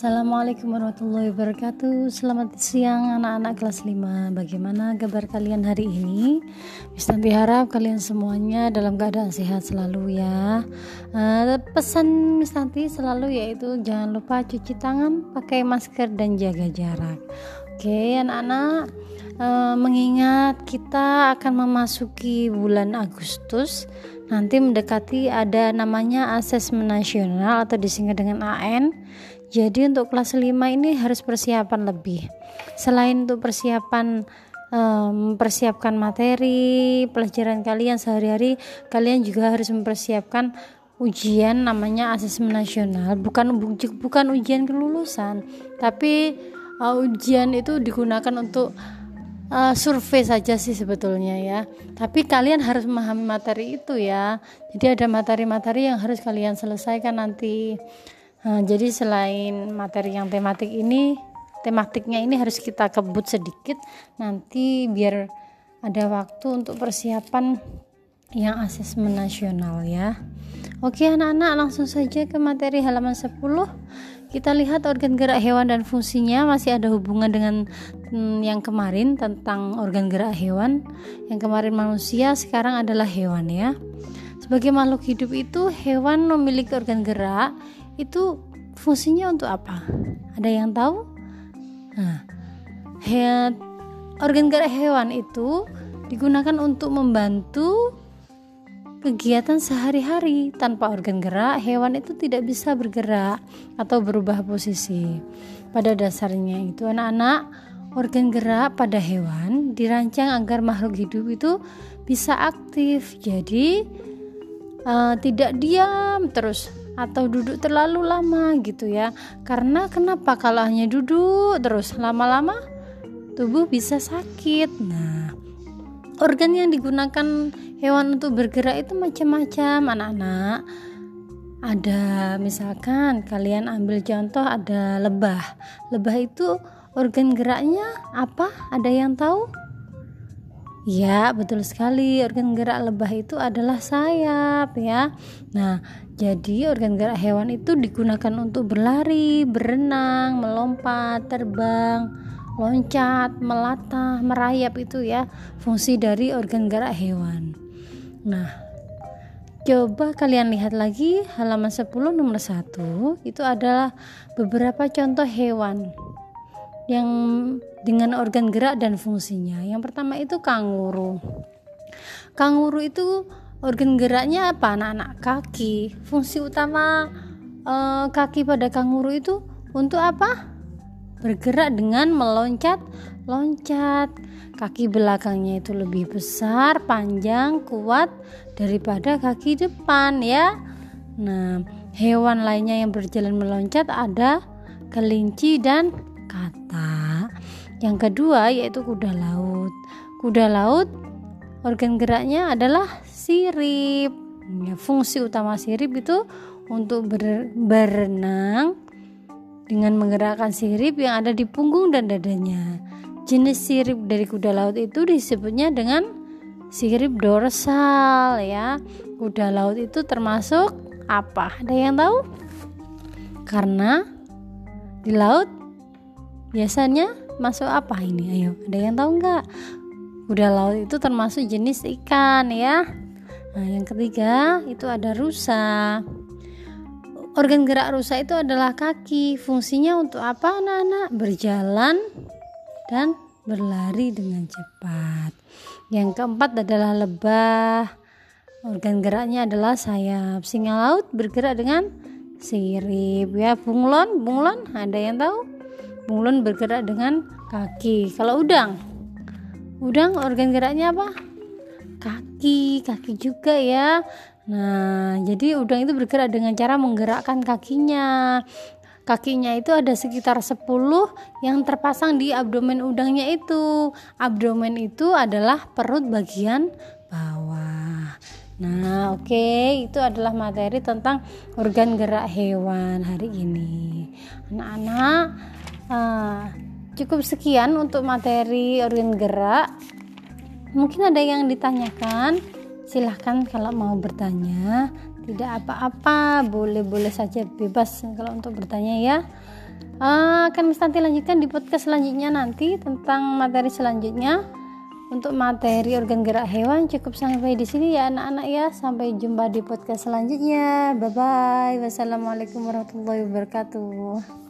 Assalamualaikum warahmatullahi wabarakatuh. Selamat siang anak-anak kelas 5 Bagaimana kabar kalian hari ini? Mistanti harap kalian semuanya dalam keadaan sehat selalu ya. Uh, Pesan Mistanti selalu yaitu Jangan lupa cuci tangan, pakai masker dan jaga jarak Oke anak-anak uh, Mengingat kita akan memasuki bulan Agustus Nanti mendekati ada namanya asesmen nasional atau disingkat dengan AN jadi untuk kelas 5 ini harus persiapan lebih. Selain untuk persiapan um, mempersiapkan materi pelajaran kalian sehari-hari, kalian juga harus mempersiapkan ujian namanya asesmen nasional. Bukan bukan ujian kelulusan, tapi uh, ujian itu digunakan untuk uh, survei saja sih sebetulnya ya. Tapi kalian harus memahami materi itu ya. Jadi ada materi-materi yang harus kalian selesaikan nanti. Nah, jadi selain materi yang tematik ini, tematiknya ini harus kita kebut sedikit nanti biar ada waktu untuk persiapan yang asesmen nasional ya. Oke anak-anak langsung saja ke materi halaman 10 kita lihat organ gerak hewan dan fungsinya masih ada hubungan dengan hmm, yang kemarin tentang organ gerak hewan yang kemarin manusia sekarang adalah hewan ya sebagai makhluk hidup itu hewan memiliki organ gerak itu fungsinya untuk apa? Ada yang tahu? Nah, organ gerak hewan itu digunakan untuk membantu kegiatan sehari-hari. Tanpa organ gerak, hewan itu tidak bisa bergerak atau berubah posisi. Pada dasarnya itu anak-anak, organ gerak pada hewan dirancang agar makhluk hidup itu bisa aktif. Jadi uh, tidak diam terus atau duduk terlalu lama gitu ya karena kenapa kalau hanya duduk terus lama-lama tubuh bisa sakit nah organ yang digunakan hewan untuk bergerak itu macam-macam anak-anak ada misalkan kalian ambil contoh ada lebah lebah itu organ geraknya apa ada yang tahu Ya, betul sekali. Organ gerak lebah itu adalah sayap ya. Nah, jadi organ gerak hewan itu digunakan untuk berlari, berenang, melompat, terbang, loncat, melatah, merayap itu ya. Fungsi dari organ gerak hewan. Nah, coba kalian lihat lagi halaman 10 nomor 1 itu adalah beberapa contoh hewan yang dengan organ gerak dan fungsinya. Yang pertama itu kanguru. Kanguru itu organ geraknya apa anak-anak? Kaki. Fungsi utama uh, kaki pada kanguru itu untuk apa? Bergerak dengan meloncat, loncat. Kaki belakangnya itu lebih besar, panjang, kuat daripada kaki depan ya. Nah, hewan lainnya yang berjalan meloncat ada kelinci dan kata. Yang kedua yaitu kuda laut. Kuda laut organ geraknya adalah sirip. Ya, fungsi utama sirip itu untuk ber berenang dengan menggerakkan sirip yang ada di punggung dan dadanya. Jenis sirip dari kuda laut itu disebutnya dengan sirip dorsal ya. Kuda laut itu termasuk apa? Ada yang tahu? Karena di laut Biasanya masuk apa ini? Ayo, ada yang tahu nggak? Kuda laut itu termasuk jenis ikan ya. Nah, yang ketiga itu ada rusa. Organ gerak rusa itu adalah kaki. Fungsinya untuk apa anak-anak? Berjalan dan berlari dengan cepat. Yang keempat adalah lebah. Organ geraknya adalah sayap. Singa laut bergerak dengan sirip ya. Bunglon, bunglon ada yang tahu? bunglon bergerak dengan kaki kalau udang udang organ geraknya apa kaki kaki juga ya nah jadi udang itu bergerak dengan cara menggerakkan kakinya kakinya itu ada sekitar 10 yang terpasang di abdomen udangnya itu abdomen itu adalah perut bagian bawah Nah, oke, okay. itu adalah materi tentang organ gerak hewan hari ini. Anak-anak, uh, cukup sekian untuk materi organ gerak mungkin ada yang ditanyakan silahkan kalau mau bertanya tidak apa-apa boleh-boleh saja bebas kalau untuk bertanya ya. Uh, akan Tanti lanjutkan di podcast selanjutnya nanti tentang materi selanjutnya. Untuk materi organ gerak hewan cukup sampai di sini ya anak-anak ya. Sampai jumpa di podcast selanjutnya. Bye bye wassalamualaikum warahmatullahi wabarakatuh